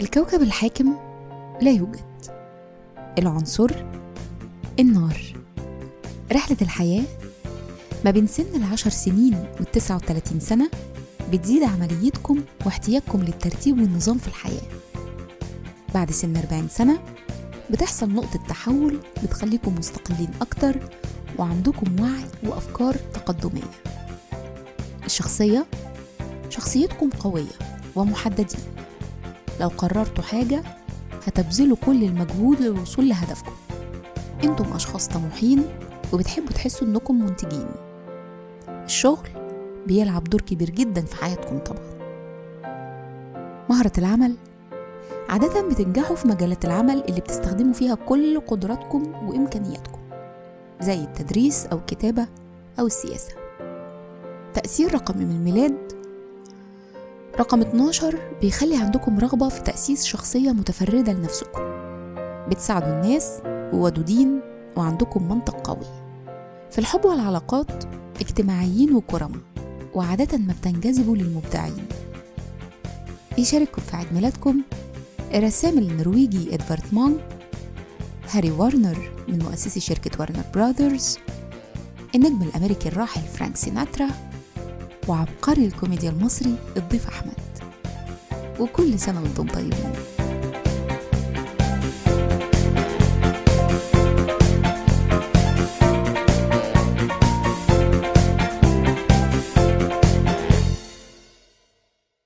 الكوكب الحاكم لا يوجد. العنصر النار. رحلة الحياة ما بين سن العشر سنين والتسعة وتلاتين سنة بتزيد عمليتكم واحتياجكم للترتيب والنظام في الحياة. بعد سن 40 سنة بتحصل نقطة تحول بتخليكم مستقلين أكتر وعندكم وعي وأفكار تقدمية. الشخصية شخصيتكم قوية ومحددين. لو قررتوا حاجة هتبذلوا كل المجهود للوصول لهدفكم. أنتم أشخاص طموحين وبتحبوا تحسوا إنكم منتجين. الشغل بيلعب دور كبير جدا في حياتكم طبعا. مهرة العمل. عادة بتنجحوا في مجالات العمل اللي بتستخدموا فيها كل قدراتكم وإمكانياتكم زي التدريس أو الكتابة أو السياسة. تأثير رقم الميلاد رقم 12 بيخلي عندكم رغبة في تأسيس شخصية متفردة لنفسكم. بتساعدوا الناس وودودين وعندكم منطق قوي. في الحب والعلاقات اجتماعيين وكرما وعادة ما بتنجذبوا للمبدعين. يشارككم في عيد ميلادكم الرسام النرويجي إدوارد مونك هاري وارنر من مؤسسي شركة وارنر براذرز النجم الأمريكي الراحل فرانك سيناترا وعبقري الكوميديا المصري الضيف أحمد. وكل سنة وأنتم طيبين.